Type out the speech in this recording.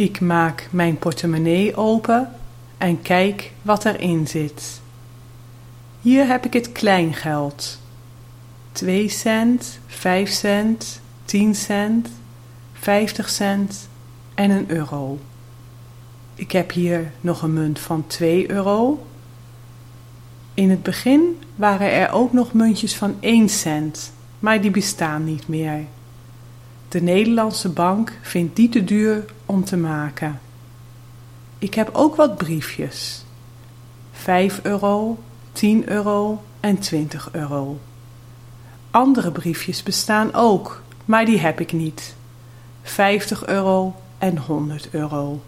Ik maak mijn portemonnee open en kijk wat erin zit. Hier heb ik het kleingeld. 2 cent, 5 cent, 10 cent, 50 cent en een euro. Ik heb hier nog een munt van 2 euro. In het begin waren er ook nog muntjes van 1 cent, maar die bestaan niet meer. De Nederlandse bank vindt die te duur om te maken. Ik heb ook wat briefjes. 5 euro, 10 euro en 20 euro. Andere briefjes bestaan ook, maar die heb ik niet. 50 euro en 100 euro.